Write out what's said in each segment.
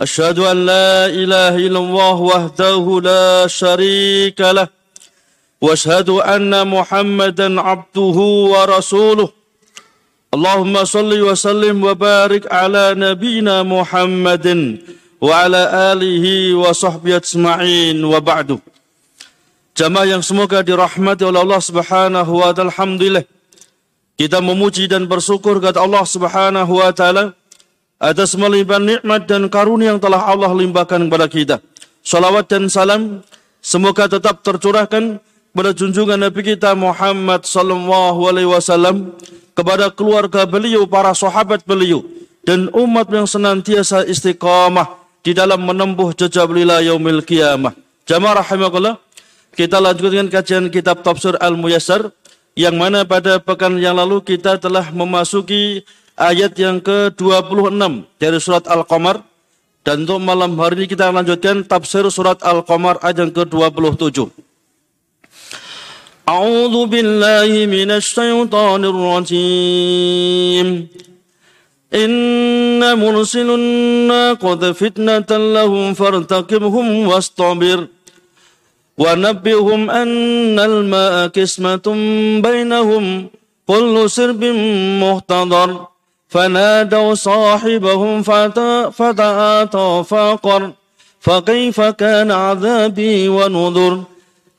أشهد أن لا إله إلا الله وحده لا شريك له وأشهد أن محمدا عبده ورسوله اللهم صل وسلم وبارك على نبينا محمد وعلى آله وصحبه أجمعين وبعد Jamaah yang semoga dirahmati oleh Allah Subhanahu wa taala. Alhamdulillah. Kita memuji dan bersyukur kepada Allah Subhanahu wa taala atas melimpah nikmat dan karunia yang telah Allah limpahkan kepada kita. Salawat dan salam semoga tetap tercurahkan kepada junjungan Nabi kita Muhammad sallallahu alaihi wasallam kepada keluarga beliau, para sahabat beliau dan umat yang senantiasa istiqamah di dalam menempuh jejak beliau yaumil qiyamah. Jamaah rahimakumullah, kita lanjutkan kajian kitab Tafsir Al-Muyassar yang mana pada pekan yang lalu kita telah memasuki ayat yang ke-26 dari surat Al-Qamar dan untuk malam hari ini kita lanjutkan tafsir surat Al-Qamar ayat yang ke-27. A'udzu billahi minasy syaithanir rajim. Inna mursilun naqad fitnatan lahum fartaqibhum wastabir. ونبئهم أن الماء كسمة بينهم كل سرب محتضر فنادوا صاحبهم فتعاطى فاقر فكيف كان عذابي ونذر؟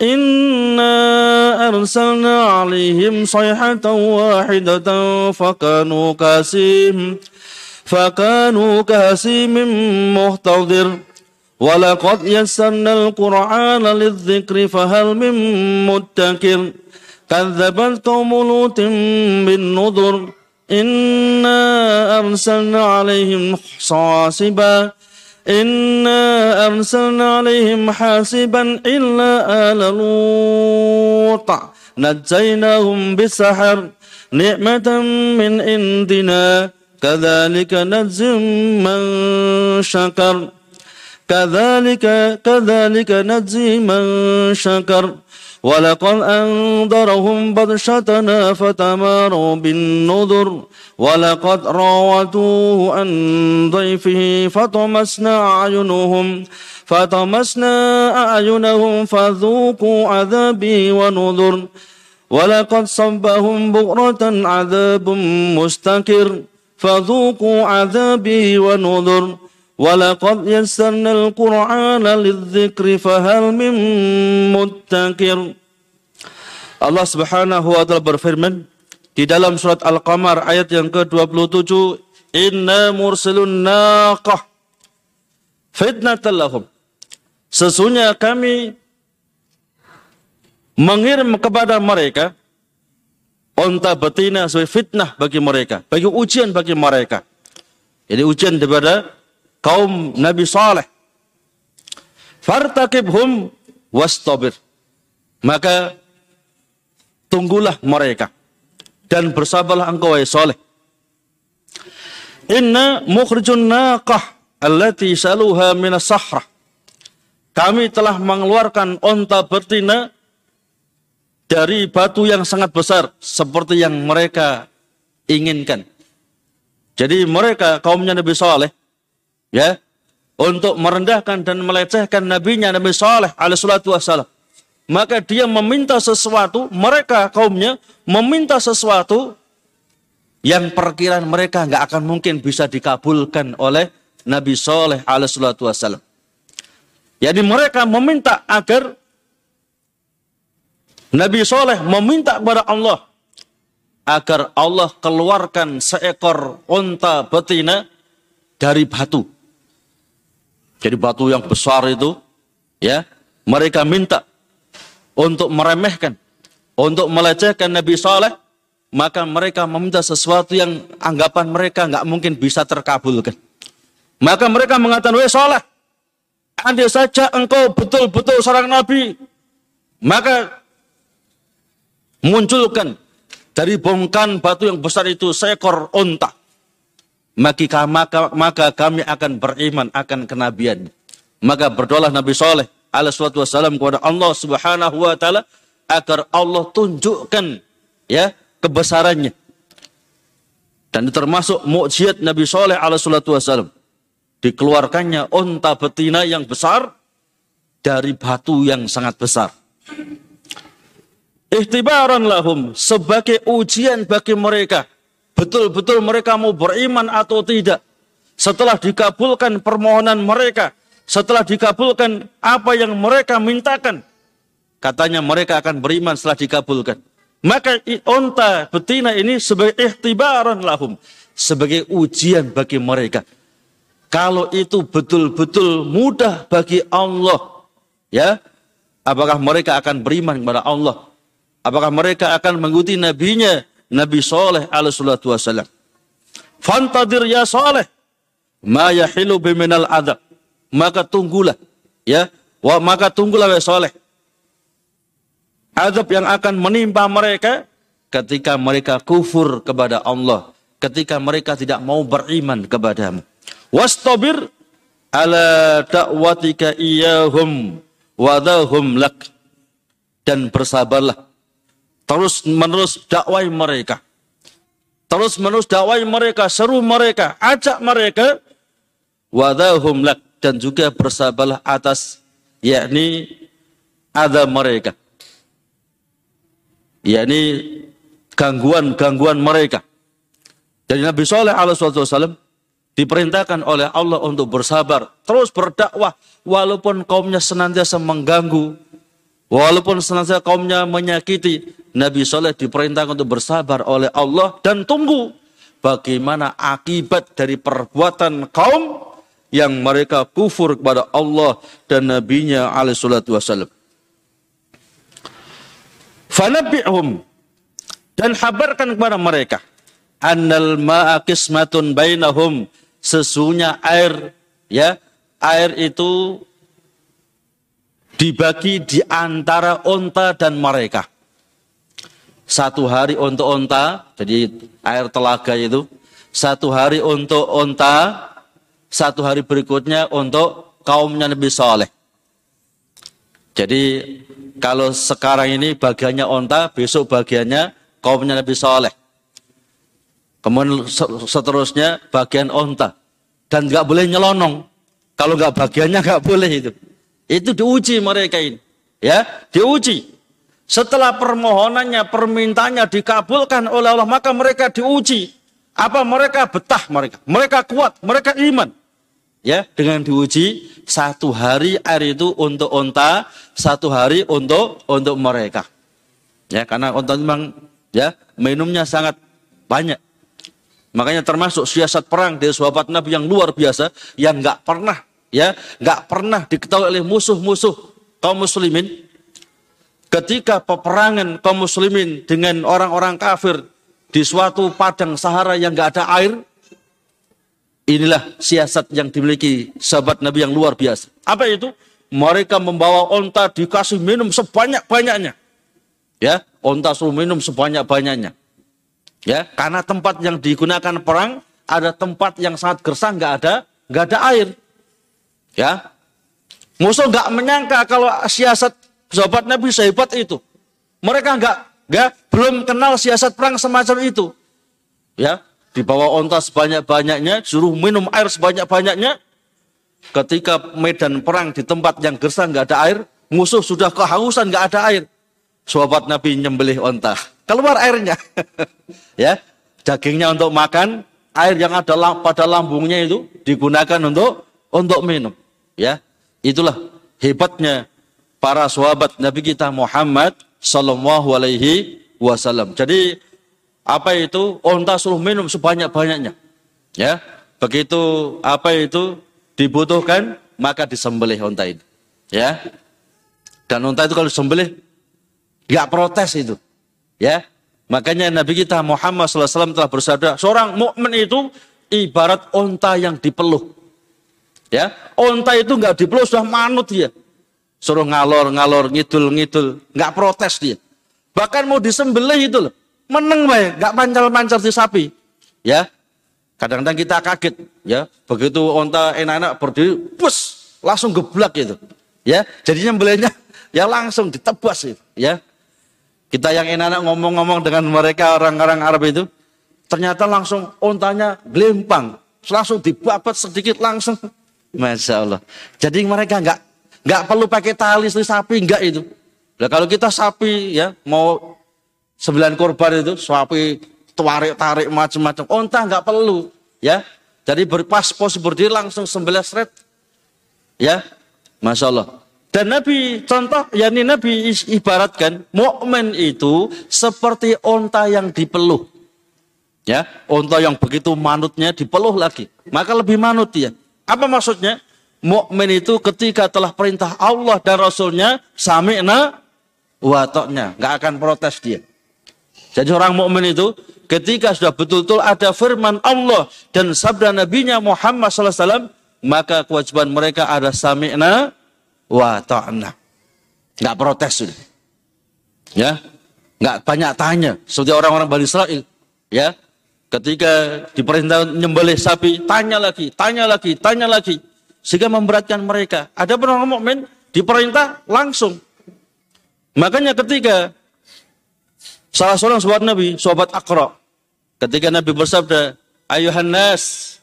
إنا أرسلنا عليهم صيحة واحدة فكانوا كاسيم فكانوا كاسيم محتضر ولقد يسرنا القرآن للذكر فهل من متكر كذبت قوم لوط بالنذر. إنا أرسلنا عليهم حاصبا إنا أرسلنا عليهم حاسبا إلا آل لوط نجيناهم بسحر نعمة من عندنا كذلك نجزي من شكر كذلك كذلك نجزي من شكر ولقد أنذرهم بطشتنا فتماروا بالنذر. ولقد راودوه عن ضيفه فطمسنا أعينهم فطمسنا أعينهم فذوقوا عذابي ونذر. ولقد صبهم بغرة عذاب مستكر فذوقوا عذابي ونذر. ولقد يسرنا القرآن للذكر فهل من مدكر Allah Subhanahu wa taala berfirman di dalam surat Al-Qamar ayat yang ke-27 Inna mursilun naqah fitnatan lahum Sesungguhnya kami mengirim kepada mereka onta betina sebagai fitnah bagi mereka, bagi ujian bagi mereka. Jadi ujian daripada kaum Nabi Saleh. Fartakibhum wastabir. Maka tunggulah mereka dan bersabarlah engkau wahai Saleh. Inna mukhrijun naqah allati saluha minas sahra. Kami telah mengeluarkan onta betina dari batu yang sangat besar seperti yang mereka inginkan. Jadi mereka kaumnya Nabi Saleh ya untuk merendahkan dan melecehkan nabinya Nabi Saleh alaihissalatu wassalam. Maka dia meminta sesuatu, mereka kaumnya meminta sesuatu yang perkiraan mereka nggak akan mungkin bisa dikabulkan oleh Nabi Saleh alaihissalatu wassalam. Jadi mereka meminta agar Nabi Saleh meminta kepada Allah agar Allah keluarkan seekor unta betina dari batu. Jadi batu yang besar itu, ya, mereka minta untuk meremehkan, untuk melecehkan Nabi Saleh, maka mereka meminta sesuatu yang anggapan mereka nggak mungkin bisa terkabulkan. Maka mereka mengatakan, weh Saleh, andai saja engkau betul-betul seorang nabi, maka munculkan dari bongkan batu yang besar itu seekor onta. Maka, maka, maka kami akan beriman akan kenabian. Maka berdoalah Nabi Soleh alaihi wasallam kepada Allah Subhanahu wa taala agar Allah tunjukkan ya kebesarannya. Dan termasuk mukjizat Nabi Soleh alaihi wasallam dikeluarkannya onta betina yang besar dari batu yang sangat besar. Ihtibaran lahum sebagai ujian bagi mereka. Betul-betul mereka mau beriman atau tidak. Setelah dikabulkan permohonan mereka. Setelah dikabulkan apa yang mereka mintakan. Katanya mereka akan beriman setelah dikabulkan. Maka onta betina ini sebagai ihtibaran lahum. Sebagai ujian bagi mereka. Kalau itu betul-betul mudah bagi Allah. Ya, apakah mereka akan beriman kepada Allah Apakah mereka akan mengikuti nabinya Nabi Saleh alaihi salatu wasallam. Fantadir ya Saleh ma yahilu biminal adab. Maka tunggulah ya, wa maka tunggulah ya Saleh. Azab yang akan menimpa mereka ketika mereka kufur kepada Allah, ketika mereka tidak mau beriman kepadamu. Wastabir ala da'watika iyahum wadahum lak. Dan bersabarlah Terus menerus dakwai mereka. Terus menerus dakwai mereka, seru mereka, ajak mereka. Wadahum lak. Dan juga bersabarlah atas yakni ada mereka. Yakni gangguan-gangguan mereka. Jadi Nabi Saleh alaihi diperintahkan oleh Allah untuk bersabar, terus berdakwah walaupun kaumnya senantiasa mengganggu, Walaupun senantiasa kaumnya menyakiti, Nabi Soleh diperintahkan untuk bersabar oleh Allah dan tunggu bagaimana akibat dari perbuatan kaum yang mereka kufur kepada Allah dan Nabi-Nya alaihi salatu. Fanabi'hum dan habarkan kepada mereka annal ma'a qismatun bainahum sesungguhnya air ya air itu dibagi di antara onta dan mereka. Satu hari untuk onta, jadi air telaga itu. Satu hari untuk onta, satu hari berikutnya untuk kaumnya Nabi Saleh. Jadi kalau sekarang ini bagiannya onta, besok bagiannya kaumnya Nabi Saleh. Kemudian seterusnya bagian onta. Dan nggak boleh nyelonong. Kalau nggak bagiannya nggak boleh itu. Itu diuji mereka ini. Ya, diuji. Setelah permohonannya, permintaannya dikabulkan oleh Allah, maka mereka diuji. Apa mereka betah mereka? Mereka kuat, mereka iman. Ya, dengan diuji satu hari air itu untuk onta, satu hari untuk untuk mereka. Ya, karena onta memang ya minumnya sangat banyak. Makanya termasuk siasat perang dari sahabat Nabi yang luar biasa yang nggak pernah ya nggak pernah diketahui oleh musuh-musuh kaum muslimin ketika peperangan kaum muslimin dengan orang-orang kafir di suatu padang Sahara yang nggak ada air inilah siasat yang dimiliki sahabat Nabi yang luar biasa. Apa itu? Mereka membawa onta dikasih minum sebanyak-banyaknya. Ya onta suruh minum sebanyak-banyaknya. Ya karena tempat yang digunakan perang ada tempat yang sangat gersang nggak ada nggak ada air. Ya. Musuh nggak menyangka kalau siasat sahabat Nabi sehebat itu. Mereka nggak nggak belum kenal siasat perang semacam itu. Ya, dibawa onta sebanyak-banyaknya, suruh minum air sebanyak-banyaknya. Ketika medan perang di tempat yang gersang nggak ada air, musuh sudah kehausan nggak ada air. Sahabat Nabi nyembelih onta, keluar airnya. ya, dagingnya untuk makan, air yang ada pada lambungnya itu digunakan untuk untuk minum. Ya, itulah hebatnya para sahabat Nabi kita Muhammad Sallallahu Alaihi Wasallam. Jadi apa itu onta suruh minum sebanyak-banyaknya. Ya, begitu apa itu dibutuhkan maka disembelih onta itu. Ya, dan onta itu kalau disembelih nggak protes itu. Ya, makanya Nabi kita Muhammad SAW telah bersabda, seorang mukmin itu ibarat onta yang dipeluh. Ya, onta itu nggak dipeluk sudah manut dia. Suruh ngalor, ngalor, ngidul, ngidul, nggak protes dia. Bahkan mau disembelih itu loh. Meneng baik, nggak pancal-pancal di sapi. Ya, kadang-kadang kita kaget. Ya, begitu onta enak-enak berdiri, bus, langsung geblak itu. Ya, jadinya nyembelihnya ya langsung ditebas itu. Ya, kita yang enak-enak ngomong-ngomong dengan mereka orang-orang Arab itu, ternyata langsung ontanya gelempang, langsung dibabat sedikit langsung. Masya Allah. Jadi mereka nggak nggak perlu pakai tali sapi nggak itu. Nah, kalau kita sapi ya mau sembilan korban itu sapi tarik tarik macam-macam, onta nggak perlu ya. Jadi berpas pos berdiri langsung sembilan seret ya, masya Allah. Dan Nabi contoh, yakni Nabi ibaratkan mukmin itu seperti onta yang dipeluh. Ya, onta yang begitu manutnya dipeluh lagi, maka lebih manut dia. Apa maksudnya? Mukmin itu ketika telah perintah Allah dan Rasulnya, sami'na wa ta'na, nggak akan protes dia. Jadi orang mukmin itu ketika sudah betul-betul ada firman Allah dan sabda nabinya Muhammad SAW, maka kewajiban mereka ada sami'na wa ta'na. Enggak protes sudah. Ya. Enggak banyak tanya seperti orang-orang Bani Israel, ya. Ketika diperintah nyembelih sapi, tanya lagi, tanya lagi, tanya lagi sehingga memberatkan mereka. Ada orang mukmin diperintah langsung. Makanya ketika salah seorang sahabat Nabi, sahabat Aqra, ketika Nabi bersabda, "Ayuhan nas,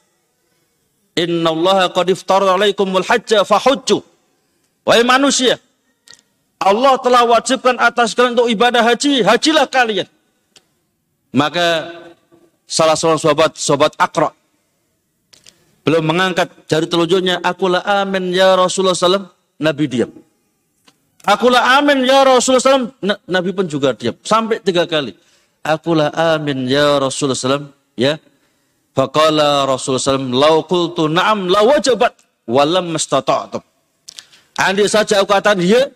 innallaha qad iftarada alaikumul fahujju." Wahai manusia, Allah telah wajibkan atas kalian untuk ibadah haji, hajilah kalian. Maka salah seorang sahabat, sahabat Akra, belum mengangkat jari telunjuknya, akulah amin ya Rasulullah SAW, Nabi diam. Akulah amin ya Rasulullah SAW, Nabi pun juga diam. Sampai tiga kali. Akulah amin ya Rasulullah SAW, ya. Faqala Rasulullah SAW, lau kultu na'am la wajabat, walam mastata'atum. Andai saja aku katakan ya,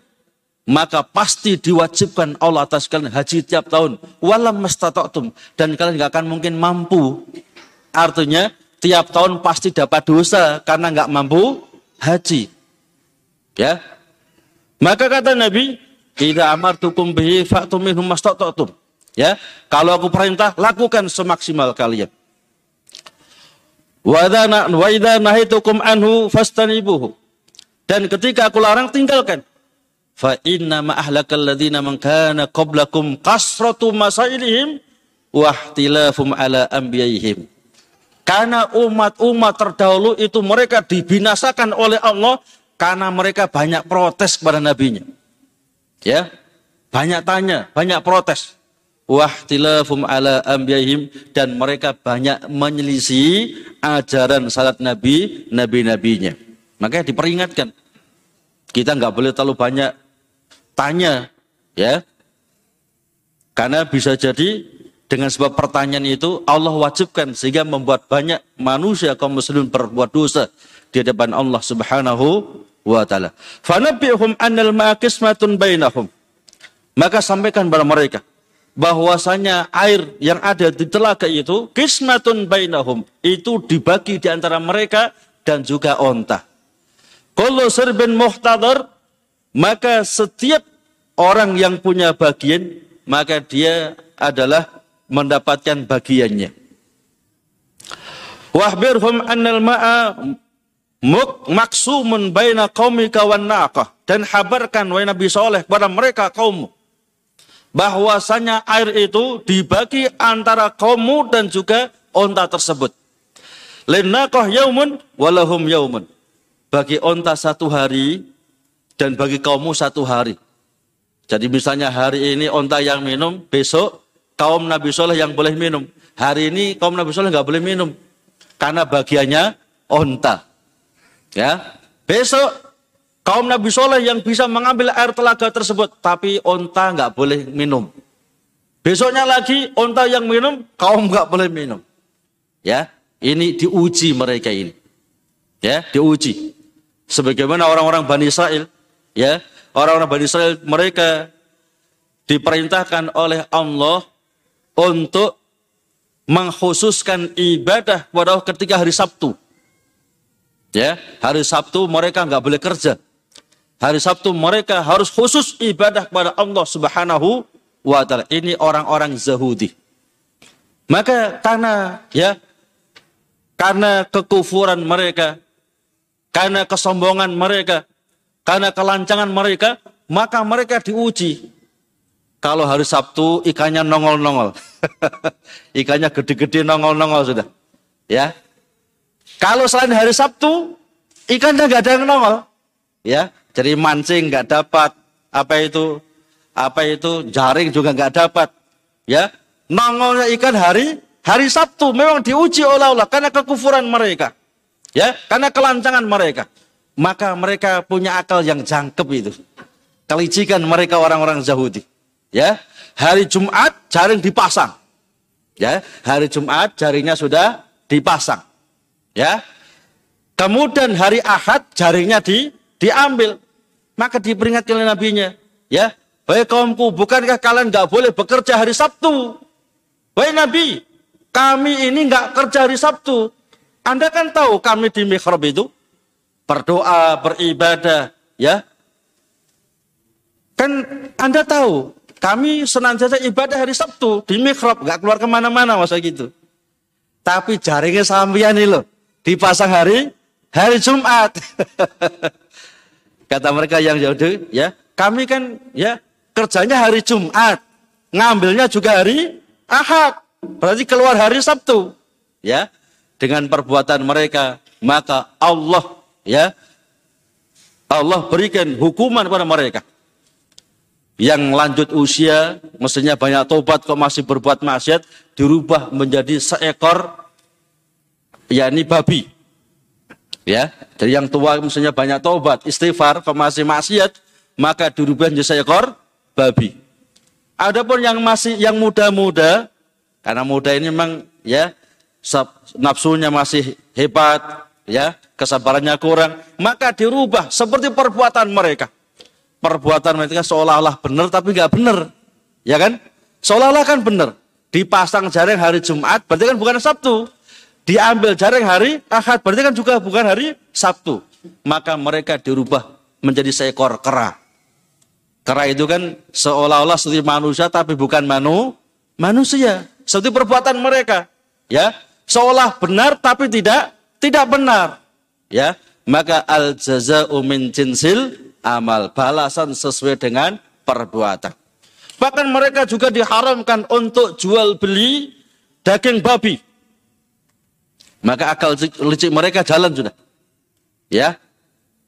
maka pasti diwajibkan Allah atas kalian haji tiap tahun. Walam mastata'tum. Dan kalian nggak akan mungkin mampu. Artinya tiap tahun pasti dapat dosa karena nggak mampu haji. Ya. Maka kata Nabi, tidak amartukum bihi fa'tum minhum mastata'tum. Ya, kalau aku perintah lakukan semaksimal kalian. Wa idza nahitukum anhu fastanibuhu. Dan ketika aku larang tinggalkan. Fa inna ma ahlakal ladzina man kana qablakum kasratu masailihim wa ihtilafum ala anbiya'ihim. Karena umat-umat terdahulu itu mereka dibinasakan oleh Allah karena mereka banyak protes kepada nabinya. Ya. Banyak tanya, banyak protes. Wahtilafum ala anbiya'ihim dan mereka banyak menyelisih ajaran salat nabi, nabi-nabinya. Makanya diperingatkan. Kita nggak boleh terlalu banyak tanya, ya. Karena bisa jadi dengan sebab pertanyaan itu Allah wajibkan sehingga membuat banyak manusia kaum muslimin berbuat dosa di hadapan Allah Subhanahu wa taala. Fanabihum annal ma'qismatun bainahum. Maka sampaikan kepada mereka bahwasanya air yang ada di telaga itu kismatun bainahum itu dibagi di antara mereka dan juga onta. Kalau serbin muhtadar, maka setiap orang yang punya bagian, maka dia adalah mendapatkan bagiannya. Wahbirhum annal ma'a maksumun baina qaumika wan naqah dan habarkan wahai Nabi Saleh kepada mereka kaummu bahwasanya air itu dibagi antara kaummu dan juga onta tersebut. Linnaqah yaumun walahum yaumun bagi onta satu hari dan bagi kaummu satu hari. Jadi misalnya hari ini onta yang minum, besok kaum Nabi Soleh yang boleh minum. Hari ini kaum Nabi Soleh nggak boleh minum karena bagiannya onta. Ya, besok kaum Nabi Soleh yang bisa mengambil air telaga tersebut, tapi onta nggak boleh minum. Besoknya lagi onta yang minum, kaum nggak boleh minum. Ya, ini diuji mereka ini. Ya, diuji sebagaimana orang-orang Bani Israel, ya, orang-orang Bani Israel mereka diperintahkan oleh Allah untuk mengkhususkan ibadah pada ketika hari Sabtu. Ya, hari Sabtu mereka nggak boleh kerja. Hari Sabtu mereka harus khusus ibadah kepada Allah Subhanahu wa taala. Ini orang-orang Yahudi. Maka karena ya karena kekufuran mereka, karena kesombongan mereka, karena kelancangan mereka, maka mereka diuji. Kalau hari Sabtu ikannya nongol-nongol. ikannya gede-gede nongol-nongol sudah. Ya, kalau selain hari Sabtu, ikannya nggak ada yang nongol. Ya, jadi mancing nggak dapat. Apa itu? Apa itu? Jaring juga nggak dapat. Ya, nongolnya ikan hari hari Sabtu memang diuji oleh Allah karena kekufuran mereka. Ya, karena kelancangan mereka. Maka mereka punya akal yang jangkep itu. Kelicikan mereka orang-orang Yahudi. Ya, hari Jumat jaring dipasang. Ya, hari Jumat jaringnya sudah dipasang. Ya. Kemudian hari Ahad jaringnya di diambil. Maka diperingatkan oleh nabinya, ya. Baik kaumku, bukankah kalian nggak boleh bekerja hari Sabtu? Baik Nabi, kami ini nggak kerja hari Sabtu. Anda kan tahu kami di mihrab itu berdoa, beribadah, ya. Kan Anda tahu, kami senantiasa ibadah hari Sabtu di mihrab, nggak keluar ke mana-mana masa gitu. Tapi jaringnya sambian nih loh dipasang hari hari Jumat. Kata mereka yang Yahudi, ya, kami kan ya kerjanya hari Jumat, ngambilnya juga hari Ahad. Berarti keluar hari Sabtu. Ya. Dengan perbuatan mereka, maka Allah ya Allah berikan hukuman kepada mereka. Yang lanjut usia, mestinya banyak tobat kok masih berbuat maksiat, dirubah menjadi seekor yakni babi. Ya, jadi yang tua misalnya banyak tobat, istighfar, masih maksiat, maka dirubah menjadi seekor babi. Adapun yang masih yang muda-muda, karena muda ini memang ya nafsunya masih hebat, ya kesabarannya kurang, maka dirubah seperti perbuatan mereka. Perbuatan mereka seolah-olah benar tapi nggak benar, ya kan? Seolah-olah kan benar. Dipasang jaring hari Jumat, berarti kan bukan Sabtu diambil jaring hari Ahad, berarti kan juga bukan hari Sabtu. Maka mereka dirubah menjadi seekor kera. Kera itu kan seolah-olah seperti manusia tapi bukan manu, manusia. Seperti perbuatan mereka, ya. Seolah benar tapi tidak tidak benar. Ya, maka al jaza'u min jinsil amal, balasan sesuai dengan perbuatan. Bahkan mereka juga diharamkan untuk jual beli daging babi. Maka akal licik mereka jalan sudah. Ya.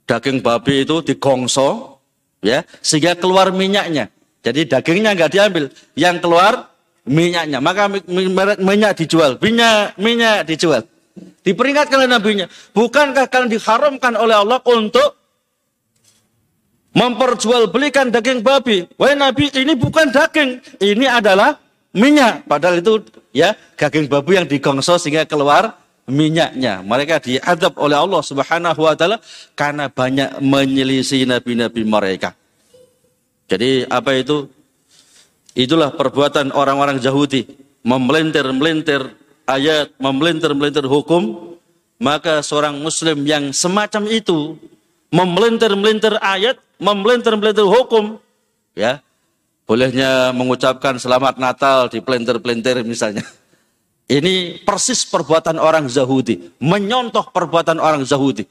Daging babi itu digongso ya, sehingga keluar minyaknya. Jadi dagingnya nggak diambil, yang keluar minyaknya. Maka minyak dijual, minyak minyak dijual. Diperingatkan oleh nabinya, bukankah kalian diharamkan oleh Allah untuk memperjualbelikan daging babi? Wahai Nabi, ini bukan daging, ini adalah minyak. Padahal itu ya daging babi yang digongso sehingga keluar minyaknya. Mereka diadab oleh Allah Subhanahu wa taala karena banyak menyelisih nabi-nabi mereka. Jadi apa itu? Itulah perbuatan orang-orang Yahudi, memelintir-melintir ayat, memelintir-melintir hukum, maka seorang muslim yang semacam itu memelintir-melintir ayat, memelintir-melintir hukum, ya, bolehnya mengucapkan selamat Natal di pelintir-pelintir misalnya. Ini persis perbuatan orang Yahudi, menyontoh perbuatan orang Yahudi.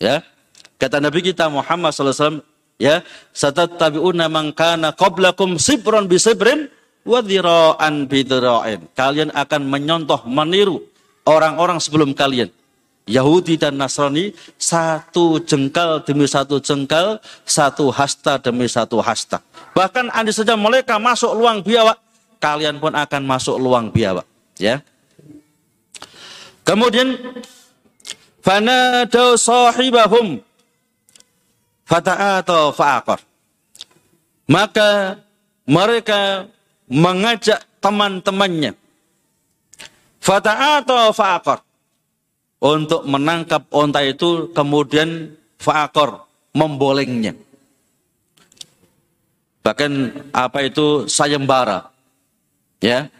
Ya. Kata Nabi kita Muhammad SAW, ya, satatabi'una man kana qablakum sibran bi sibrin wa dhira'an bi dhira'in. Kalian akan menyontoh, meniru orang-orang sebelum kalian. Yahudi dan Nasrani satu jengkal demi satu jengkal, satu hasta demi satu hasta. Bahkan anda saja mereka masuk luang biawak, kalian pun akan masuk luang biawak. Ya. Kemudian fanadau sahibahum fata'ata fa'aqar. Maka mereka mengajak teman-temannya fata'ata fa'aqar untuk menangkap onta itu kemudian fa'aqar membolengnya. Bahkan apa itu sayembara. Ya,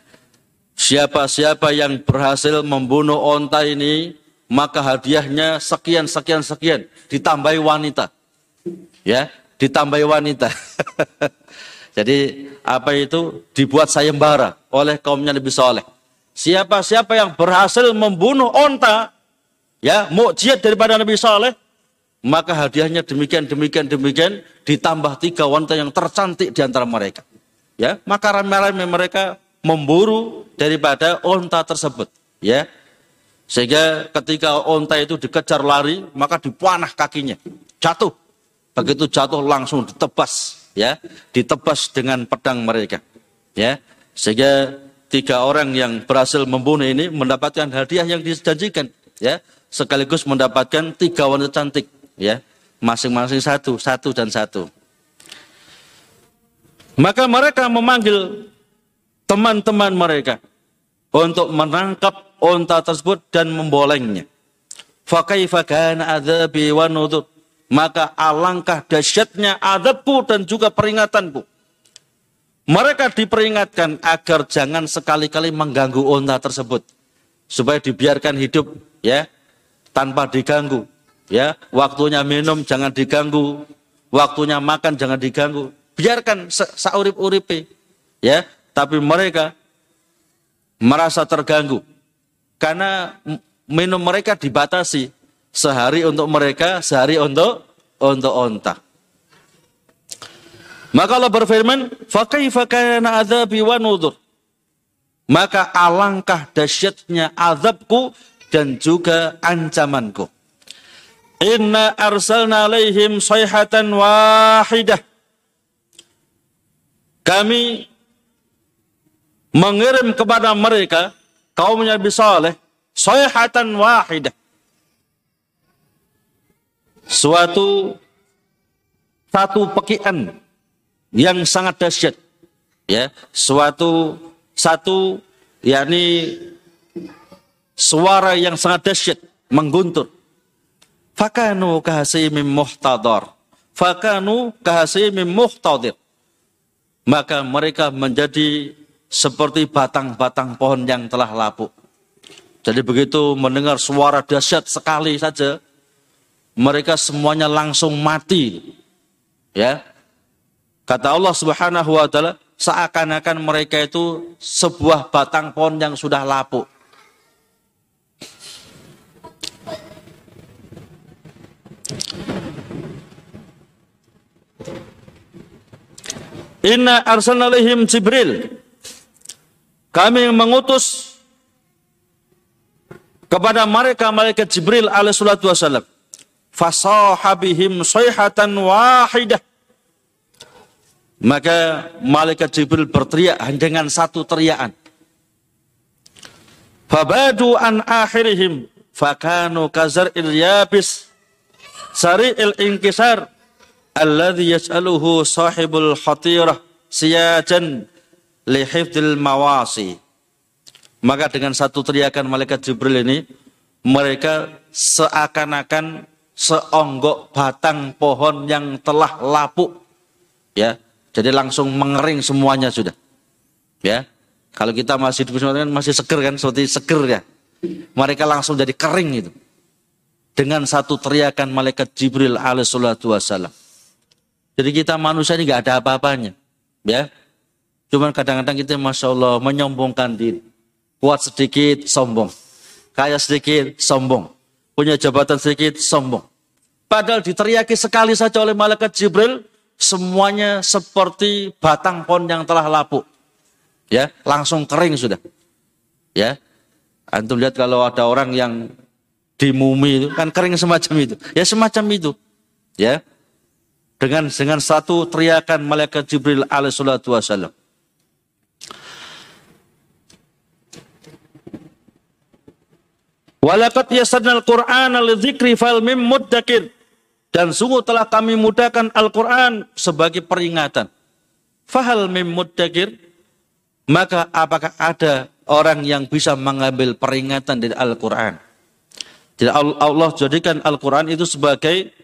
Siapa-siapa yang berhasil membunuh onta ini, maka hadiahnya sekian sekian sekian ditambahi wanita. Ya, ditambahi wanita. Jadi apa itu dibuat sayembara oleh kaumnya Nabi Soleh. Siapa-siapa yang berhasil membunuh onta, ya mukjizat daripada Nabi Soleh, maka hadiahnya demikian demikian demikian ditambah tiga wanita yang tercantik di antara mereka. Ya, maka ramai-ramai mereka memburu daripada onta tersebut. Ya, sehingga ketika onta itu dikejar lari, maka dipanah kakinya, jatuh. Begitu jatuh langsung ditebas, ya, ditebas dengan pedang mereka. Ya, sehingga tiga orang yang berhasil membunuh ini mendapatkan hadiah yang dijanjikan, ya, sekaligus mendapatkan tiga wanita cantik, ya, masing-masing satu, satu dan satu. Maka mereka memanggil teman-teman mereka untuk menangkap onta tersebut dan membolengnya. Maka alangkah dahsyatnya adabku dan juga peringatanku. Mereka diperingatkan agar jangan sekali-kali mengganggu onta tersebut. Supaya dibiarkan hidup ya tanpa diganggu. Ya, waktunya minum jangan diganggu, waktunya makan jangan diganggu. Biarkan saurip-uripe. Ya, tapi mereka merasa terganggu karena minum mereka dibatasi sehari untuk mereka, sehari untuk untuk onta. Maka Allah berfirman, "Fakaifa wa nudur?" Maka alangkah dahsyatnya azabku dan juga ancamanku. Inna arsalna alaihim sayhatan wahidah. Kami mengirim kepada mereka kaumnya Nabi Saleh sayhatan wahidah. Suatu satu pekian yang sangat dahsyat ya suatu satu yakni suara yang sangat dahsyat mengguntur fakanu kahasimim muhtadar fakanu kahasimim muhtadir maka mereka menjadi seperti batang-batang pohon yang telah lapuk. Jadi begitu mendengar suara dahsyat sekali saja, mereka semuanya langsung mati. Ya. Kata Allah Subhanahu wa taala, seakan-akan mereka itu sebuah batang pohon yang sudah lapuk. Inna arsalnalihim Jibril kami mengutus kepada mereka malaikat Jibril alaihi salatu wasallam. Fasahabihim sayhatan wahidah. Maka malaikat Jibril berteriak dengan satu teriakan. Fabadu an akhirihim fakanu kazar il yabis il inkisar alladhi yas'aluhu sahibul khatirah siyajan lihifdil mawasi. Maka dengan satu teriakan malaikat Jibril ini, mereka seakan-akan seonggok batang pohon yang telah lapuk. Ya, jadi langsung mengering semuanya sudah. Ya, kalau kita masih di kan masih seger kan, seperti seger ya. Mereka langsung jadi kering itu. Dengan satu teriakan malaikat Jibril alaihissalatu wassalam. Jadi kita manusia ini nggak ada apa-apanya. Ya, Cuman kadang-kadang kita Masya Allah menyombongkan diri. Kuat sedikit, sombong. Kaya sedikit, sombong. Punya jabatan sedikit, sombong. Padahal diteriaki sekali saja oleh malaikat Jibril, semuanya seperti batang pohon yang telah lapuk. Ya, langsung kering sudah. Ya. Antum lihat kalau ada orang yang di mumi itu kan kering semacam itu. Ya semacam itu. Ya. Dengan dengan satu teriakan malaikat Jibril alaihi salatu wasallam. Walakat yasadnal Qur'an al-dzikri fal mim muddakir. Dan sungguh telah kami mudahkan Al-Quran sebagai peringatan. Fahal mim muddakir. Maka apakah ada orang yang bisa mengambil peringatan dari Al-Quran? Jadi Allah jadikan Al-Quran itu sebagai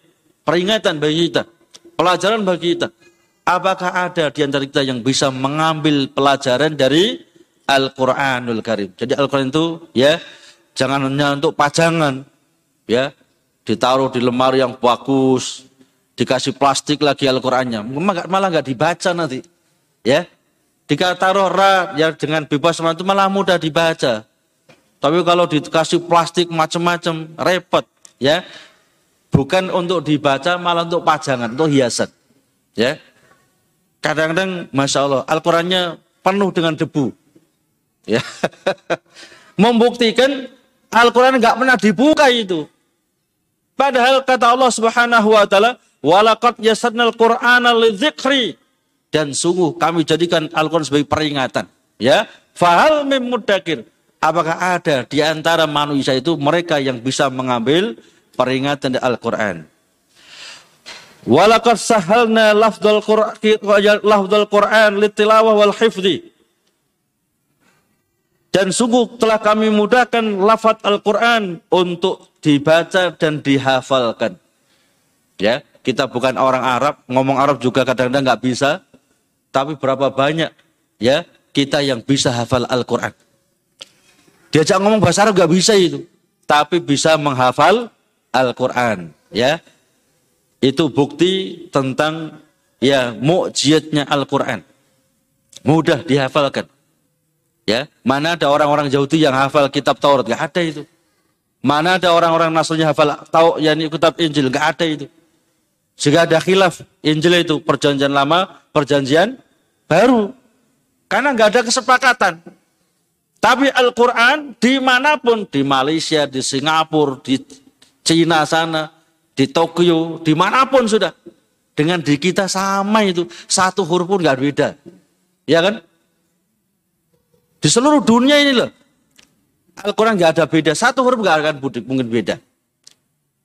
peringatan bagi kita. Pelajaran bagi kita. Apakah ada di antara kita yang bisa mengambil pelajaran dari Al-Quranul Karim? Jadi Al-Quran itu ya Jangan hanya untuk pajangan, ya, ditaruh di lemari yang bagus, dikasih plastik lagi Al-Qur'annya. Malah nggak dibaca nanti. Ya. Jika taruh ra ya dengan bebas itu malah mudah dibaca. Tapi kalau dikasih plastik macam-macam repot, ya. Bukan untuk dibaca malah untuk pajangan, untuk hiasan. Ya. Kadang-kadang Masya Allah Al-Qurannya penuh dengan debu. Ya. Membuktikan Al-Quran nggak pernah dibuka itu. Padahal kata Allah Subhanahu wa taala, "Walaqad yasadnal Qur'ana lidzikri." Dan sungguh kami jadikan Al-Quran sebagai peringatan. Ya, fahal mimudakir. Apakah ada di antara manusia itu mereka yang bisa mengambil peringatan dari Al-Quran? Walaqad sahalna lafdal Qur'an litilawah wal hifdi. Dan sungguh telah kami mudahkan lafaz Al-Quran untuk dibaca dan dihafalkan. Ya, kita bukan orang Arab, ngomong Arab juga kadang-kadang nggak bisa. Tapi berapa banyak ya kita yang bisa hafal Al-Quran. Diajak ngomong bahasa Arab nggak bisa itu, tapi bisa menghafal Al-Quran. Ya, itu bukti tentang ya mukjizatnya Al-Qur'an. Mudah dihafalkan. Ya, mana ada orang-orang Yahudi yang hafal kitab Taurat? Gak ada itu. Mana ada orang-orang Nasrani hafal tahu yani kitab Injil? Gak ada itu. Jika ada khilaf Injil itu perjanjian lama, perjanjian baru. Karena nggak ada kesepakatan. Tapi Al-Quran di mana pun, di Malaysia, di Singapura, di Cina sana, di Tokyo, di mana pun sudah. Dengan di kita sama itu. Satu huruf pun gak beda. Ya kan? Di seluruh dunia ini loh. Al-Quran gak ada beda. Satu huruf gak akan mungkin beda.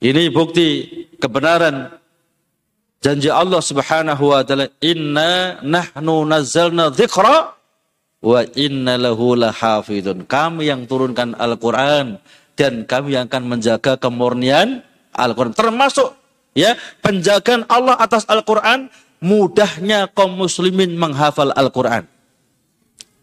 Ini bukti kebenaran janji Allah Subhanahu wa taala inna nahnu nazzalna dzikra wa inna lahu lahafidun. Kami yang turunkan Al-Qur'an dan kami yang akan menjaga kemurnian Al-Quran. Termasuk ya penjagaan Allah atas Al-Quran, mudahnya kaum muslimin menghafal Al-Quran.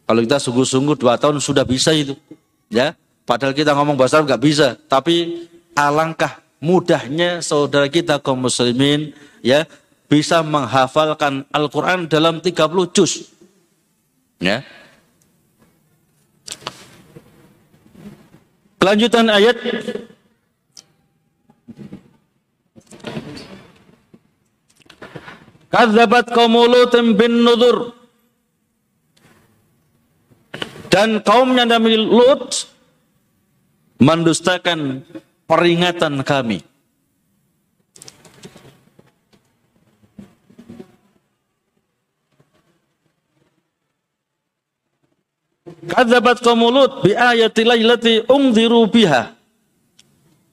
Kalau kita sungguh-sungguh dua tahun sudah bisa itu. ya. Padahal kita ngomong bahasa Arab nggak bisa. Tapi alangkah mudahnya saudara kita kaum muslimin ya bisa menghafalkan Al-Quran dalam 30 juz. Ya. Kelanjutan ayat Kadzabat kaum Lutin bin Nudur. Dan kaumnya Nabi Lut mendustakan peringatan kami. Kadzabat kaum Lut bi ayati lailati ungziru biha.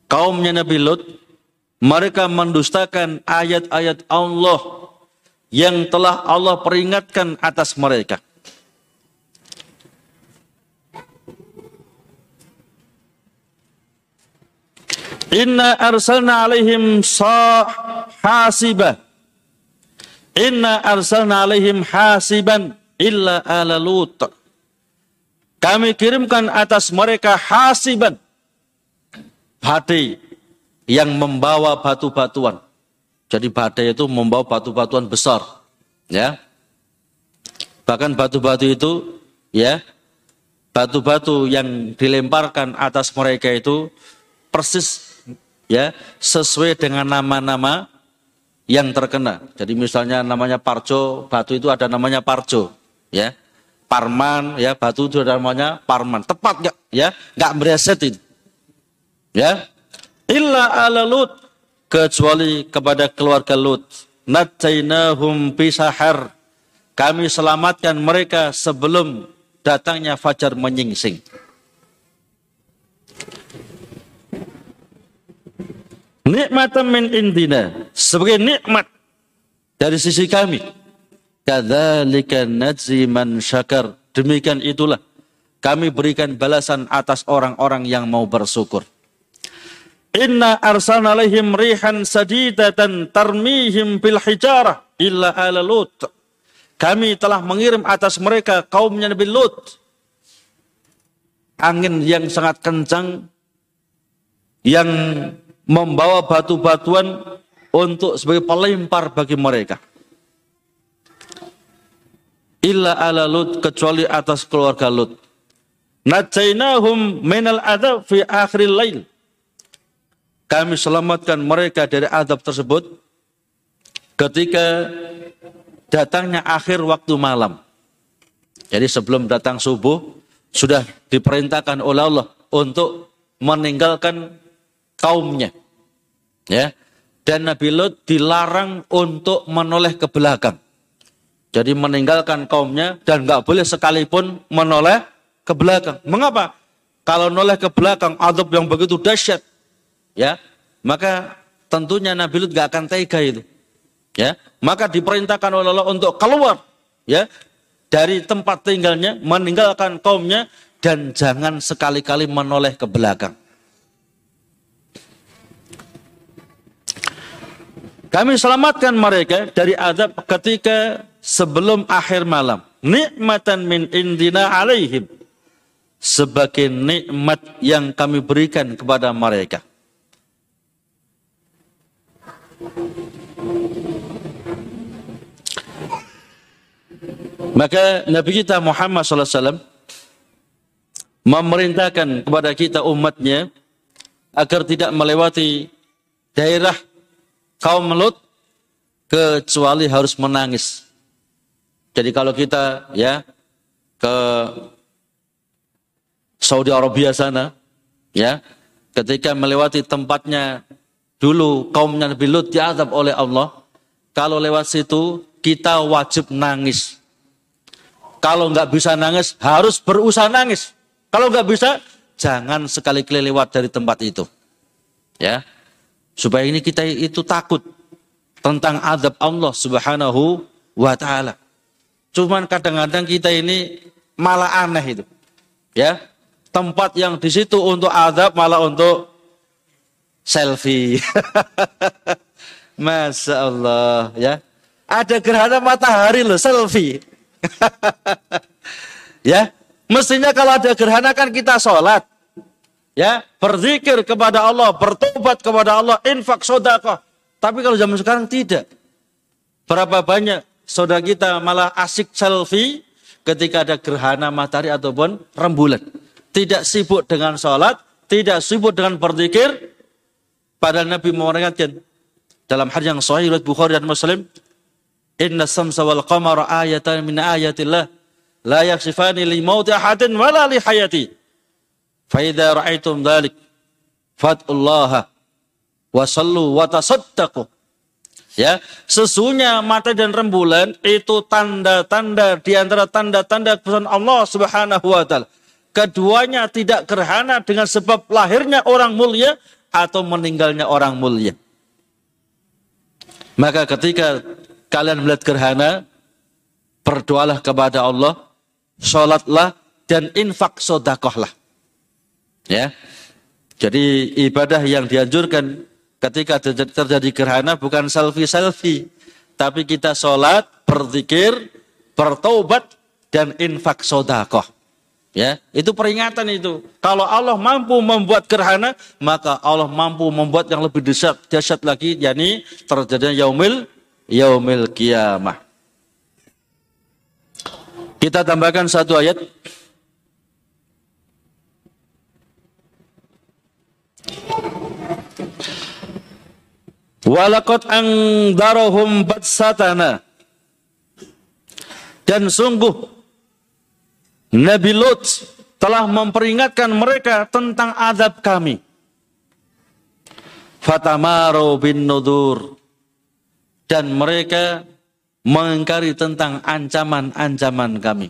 Kaumnya Nabi Lut mereka mendustakan ayat-ayat Allah yang telah Allah peringatkan atas mereka. Inna arsalna alaihim hasibah. Inna arsalna alaihim hasiban illa ala lut. Kami kirimkan atas mereka hasiban. Hati yang membawa batu-batuan. Jadi badai itu membawa batu-batuan besar, ya. Bahkan batu-batu itu, ya, batu-batu yang dilemparkan atas mereka itu persis, ya, sesuai dengan nama-nama yang terkena. Jadi misalnya namanya Parjo, batu itu ada namanya Parjo, ya. Parman, ya, batu namanya Parman. Tepat nggak? Ya, nggak mereset itu. Ya, illa ala lut kecuali kepada keluarga Lut. Natainahum bisahar. Kami selamatkan mereka sebelum datangnya fajar menyingsing. Nikmatan min indina. Sebagai nikmat dari sisi kami. Kadzalika najzi man syakar. Demikian itulah kami berikan balasan atas orang-orang yang mau bersyukur. Inna arsalna alaihim rihan sadidatan tarmihim bil hijarah illa ala Lut. Kami telah mengirim atas mereka kaumnya Nabi Lut. Angin yang sangat kencang yang membawa batu-batuan untuk sebagai pelempar bagi mereka. Illa ala Lut kecuali atas keluarga Lut. Najainahum minal adab fi akhiril lail. Kami selamatkan mereka dari adab tersebut ketika datangnya akhir waktu malam. Jadi sebelum datang subuh sudah diperintahkan oleh Allah untuk meninggalkan kaumnya. Ya. Dan Nabi Lut dilarang untuk menoleh ke belakang. Jadi meninggalkan kaumnya dan nggak boleh sekalipun menoleh ke belakang. Mengapa? Kalau noleh ke belakang adab yang begitu dahsyat, ya, maka tentunya Nabi Lut nggak akan tega itu. Ya, maka diperintahkan oleh Allah untuk keluar, ya, dari tempat tinggalnya, meninggalkan kaumnya dan jangan sekali-kali menoleh ke belakang. Kami selamatkan mereka dari adab ketika sebelum akhir malam. Nikmatan min indina alaihim. Sebagai nikmat yang kami berikan kepada mereka. Maka Nabi kita Muhammad SAW memerintahkan kepada kita umatnya agar tidak melewati daerah kaum Lut kecuali harus menangis. Jadi kalau kita ya ke Saudi Arabia sana ya ketika melewati tempatnya dulu kaumnya Nabi Lut diadab oleh Allah kalau lewat situ kita wajib nangis. Kalau nggak bisa nangis harus berusaha nangis. Kalau nggak bisa jangan sekali-kali lewat dari tempat itu. Ya Supaya ini kita itu takut tentang adab Allah subhanahu wa ta'ala. Cuman kadang-kadang kita ini malah aneh itu. Ya, tempat yang di situ untuk adab malah untuk selfie. Masya Allah ya. Ada gerhana matahari loh selfie. ya, mestinya kalau ada gerhana kan kita sholat ya berzikir kepada Allah, bertobat kepada Allah, infak sodako. Tapi kalau zaman sekarang tidak. Berapa banyak saudara kita malah asik selfie ketika ada gerhana matahari ataupun rembulan. Tidak sibuk dengan sholat, tidak sibuk dengan berzikir. Padahal Nabi memperingatkan dalam hadis yang sahih riwayat Bukhari dan Muslim, Inna samsa wal qamara ayatan min ayatillah la yaksifani li mauti ahadin wala li hayati. Faida ra'aitum dhalik fatullah wa sallu wa tasaddaqu. Ya, sesungguhnya mata dan rembulan itu tanda-tanda di antara tanda-tanda kebesaran Allah Subhanahu wa taala. Keduanya tidak gerhana dengan sebab lahirnya orang mulia atau meninggalnya orang mulia. Maka ketika kalian melihat gerhana, berdoalah kepada Allah, sholatlah dan infak sodakohlah. Ya. Jadi ibadah yang dianjurkan ketika terjadi gerhana bukan selfie-selfie. Tapi kita sholat, berzikir, bertobat, dan infak sodakoh. Ya, itu peringatan itu. Kalau Allah mampu membuat gerhana, maka Allah mampu membuat yang lebih dahsyat, dahsyat lagi, yakni terjadinya yaumil yaumil kiamah. Kita tambahkan satu ayat Walakot angdarohum batsatana. Dan sungguh Nabi Lut telah memperingatkan mereka tentang adab kami. Fatamaro bin Nudur. Dan mereka mengingkari tentang ancaman-ancaman kami.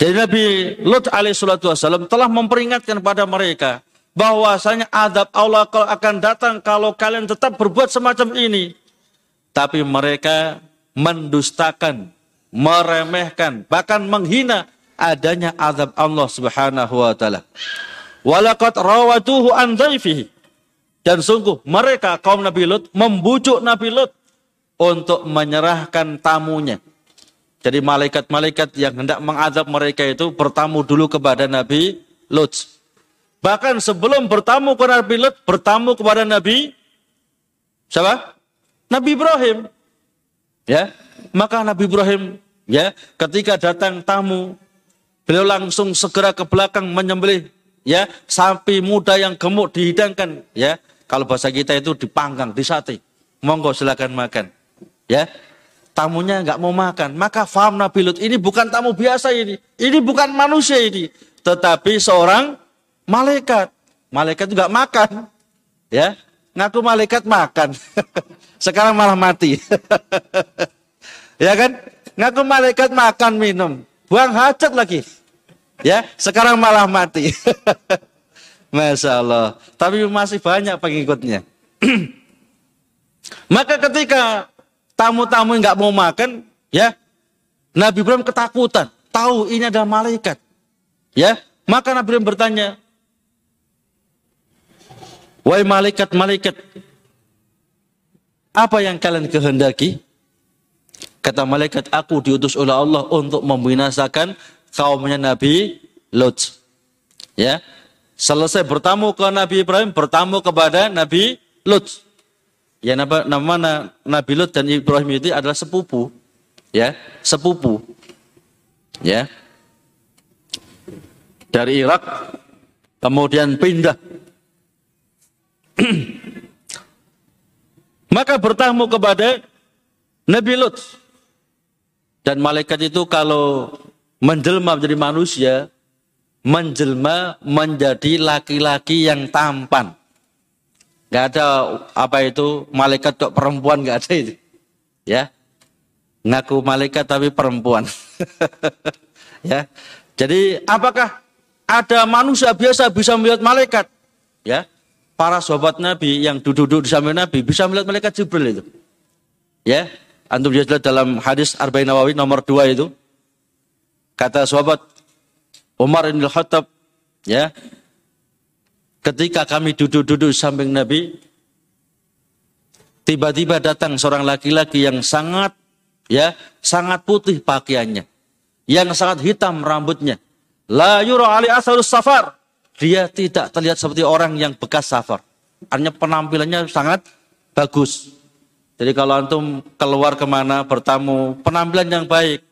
Jadi Nabi Lut alaihissalatu telah memperingatkan pada mereka bahwasanya adab Allah akan datang kalau kalian tetap berbuat semacam ini. Tapi mereka mendustakan, meremehkan, bahkan menghina adanya adab Allah Subhanahu wa taala. Walaqad rawaduhu an Dan sungguh mereka kaum Nabi Lut membujuk Nabi Lut untuk menyerahkan tamunya. Jadi malaikat-malaikat yang hendak mengadab mereka itu bertamu dulu kepada Nabi Lut Bahkan sebelum bertamu kepada Nabi Lut, bertamu kepada Nabi siapa? Nabi Ibrahim. Ya, maka Nabi Ibrahim ya ketika datang tamu, beliau langsung segera ke belakang menyembelih ya sapi muda yang gemuk dihidangkan ya. Kalau bahasa kita itu dipanggang, disate. Monggo silakan makan. Ya, tamunya nggak mau makan. Maka faham Nabi Lut ini bukan tamu biasa ini. Ini bukan manusia ini. Tetapi seorang malaikat. Malaikat juga makan. Ya, ngaku malaikat makan. Sekarang malah mati. ya kan? Ngaku malaikat makan minum. Buang hajat lagi. Ya, sekarang malah mati. Masya Allah. Tapi masih banyak pengikutnya. Maka ketika tamu-tamu nggak mau makan, ya Nabi Ibrahim ketakutan. Tahu ini adalah malaikat. Ya, maka Nabi Ibrahim bertanya, Wahai malaikat-malaikat, apa yang kalian kehendaki? Kata malaikat, aku diutus oleh Allah untuk membinasakan kaumnya Nabi Lot. Ya, selesai bertamu ke Nabi Ibrahim, bertamu kepada Nabi Lot. Ya nama, nama Nabi Lot dan Ibrahim itu adalah sepupu. Ya, sepupu. Ya. Dari Irak kemudian pindah Maka bertamu kepada Nabi Lut. Dan malaikat itu kalau menjelma menjadi manusia, menjelma menjadi laki-laki yang tampan. Gak ada apa itu malaikat kok perempuan gak ada itu. Ya. Ngaku malaikat tapi perempuan. ya. Jadi apakah ada manusia biasa bisa melihat malaikat? Ya para sahabat Nabi yang duduk-duduk di samping Nabi bisa melihat malaikat Jibril itu. Ya, antum bisa lihat dalam hadis Arba'in Nawawi nomor 2 itu. Kata sahabat Umar bin Khattab, ya, ketika kami duduk-duduk di samping Nabi, tiba-tiba datang seorang laki-laki yang sangat, ya, sangat putih pakaiannya, yang sangat hitam rambutnya. La yura ali asarus safar dia tidak terlihat seperti orang yang bekas safar. Artinya penampilannya sangat bagus. Jadi kalau antum keluar ke mana bertamu, penampilan yang baik.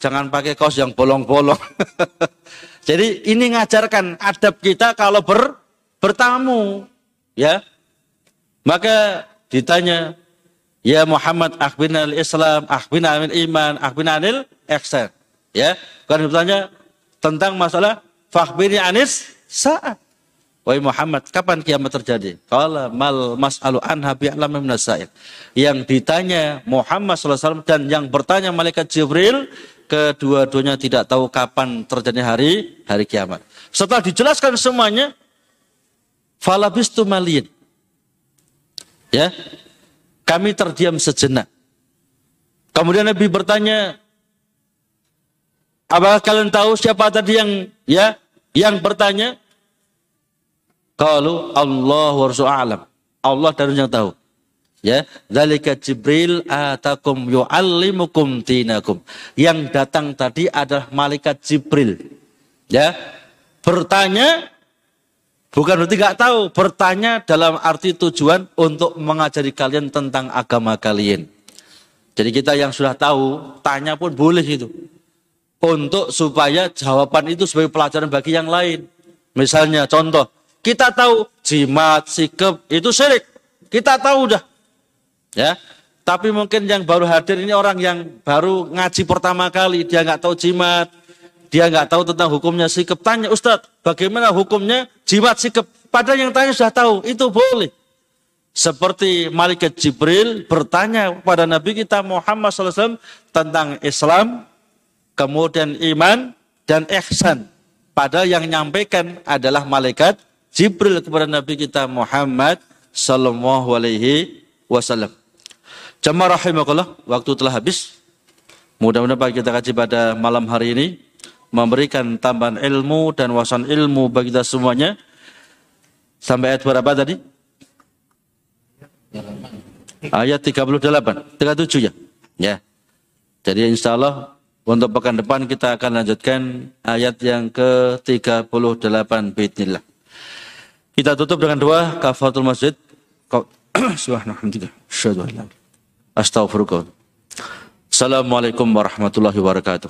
Jangan pakai kaos yang bolong-bolong. Jadi ini ngajarkan adab kita kalau ber, bertamu. ya. Maka ditanya, Ya Muhammad akhbirna al-Islam, akhbirna al-iman, akhbirna al-ihsan. Ya, kan bertanya tentang masalah fakhbirni anis saat. Wahai Muhammad, kapan kiamat terjadi? Kalau mal mas'alu anha bi'alam nasail. Yang ditanya Muhammad SAW dan yang bertanya malaikat Jibril, kedua-duanya tidak tahu kapan terjadi hari hari kiamat. Setelah dijelaskan semuanya, falabistu malin. Ya, kami terdiam sejenak. Kemudian Nabi bertanya, apakah kalian tahu siapa tadi yang ya yang bertanya, kalau Allah alam. Allah dan yang tahu. Ya, zalika Jibril atakum yu'allimukum dinakum. Yang datang tadi adalah malaikat Jibril. Ya, bertanya bukan berarti nggak tahu, bertanya dalam arti tujuan untuk mengajari kalian tentang agama kalian. Jadi kita yang sudah tahu, tanya pun boleh itu untuk supaya jawaban itu sebagai pelajaran bagi yang lain. Misalnya contoh, kita tahu jimat, sikap itu syirik. Kita tahu dah. Ya. Tapi mungkin yang baru hadir ini orang yang baru ngaji pertama kali, dia nggak tahu jimat, dia nggak tahu tentang hukumnya sikap. Tanya Ustadz, bagaimana hukumnya jimat sikap? Padahal yang tanya sudah tahu, itu boleh. Seperti malaikat Jibril bertanya kepada Nabi kita Muhammad SAW tentang Islam, kemudian iman dan ihsan. Padahal yang menyampaikan adalah malaikat Jibril kepada Nabi kita Muhammad sallallahu alaihi wasallam. Jamaah rahimakallah, waktu telah habis. Mudah-mudahan kita kaji pada malam hari ini memberikan tambahan ilmu dan wawasan ilmu bagi kita semuanya. Sampai ayat berapa tadi? Ayat 38, 37 ya. Ya. Jadi insya Allah untuk pekan depan kita akan lanjutkan ayat yang ke-38 Bismillah. Kita tutup dengan doa kafatul masjid. Astagfirullah. Assalamualaikum warahmatullahi wabarakatuh.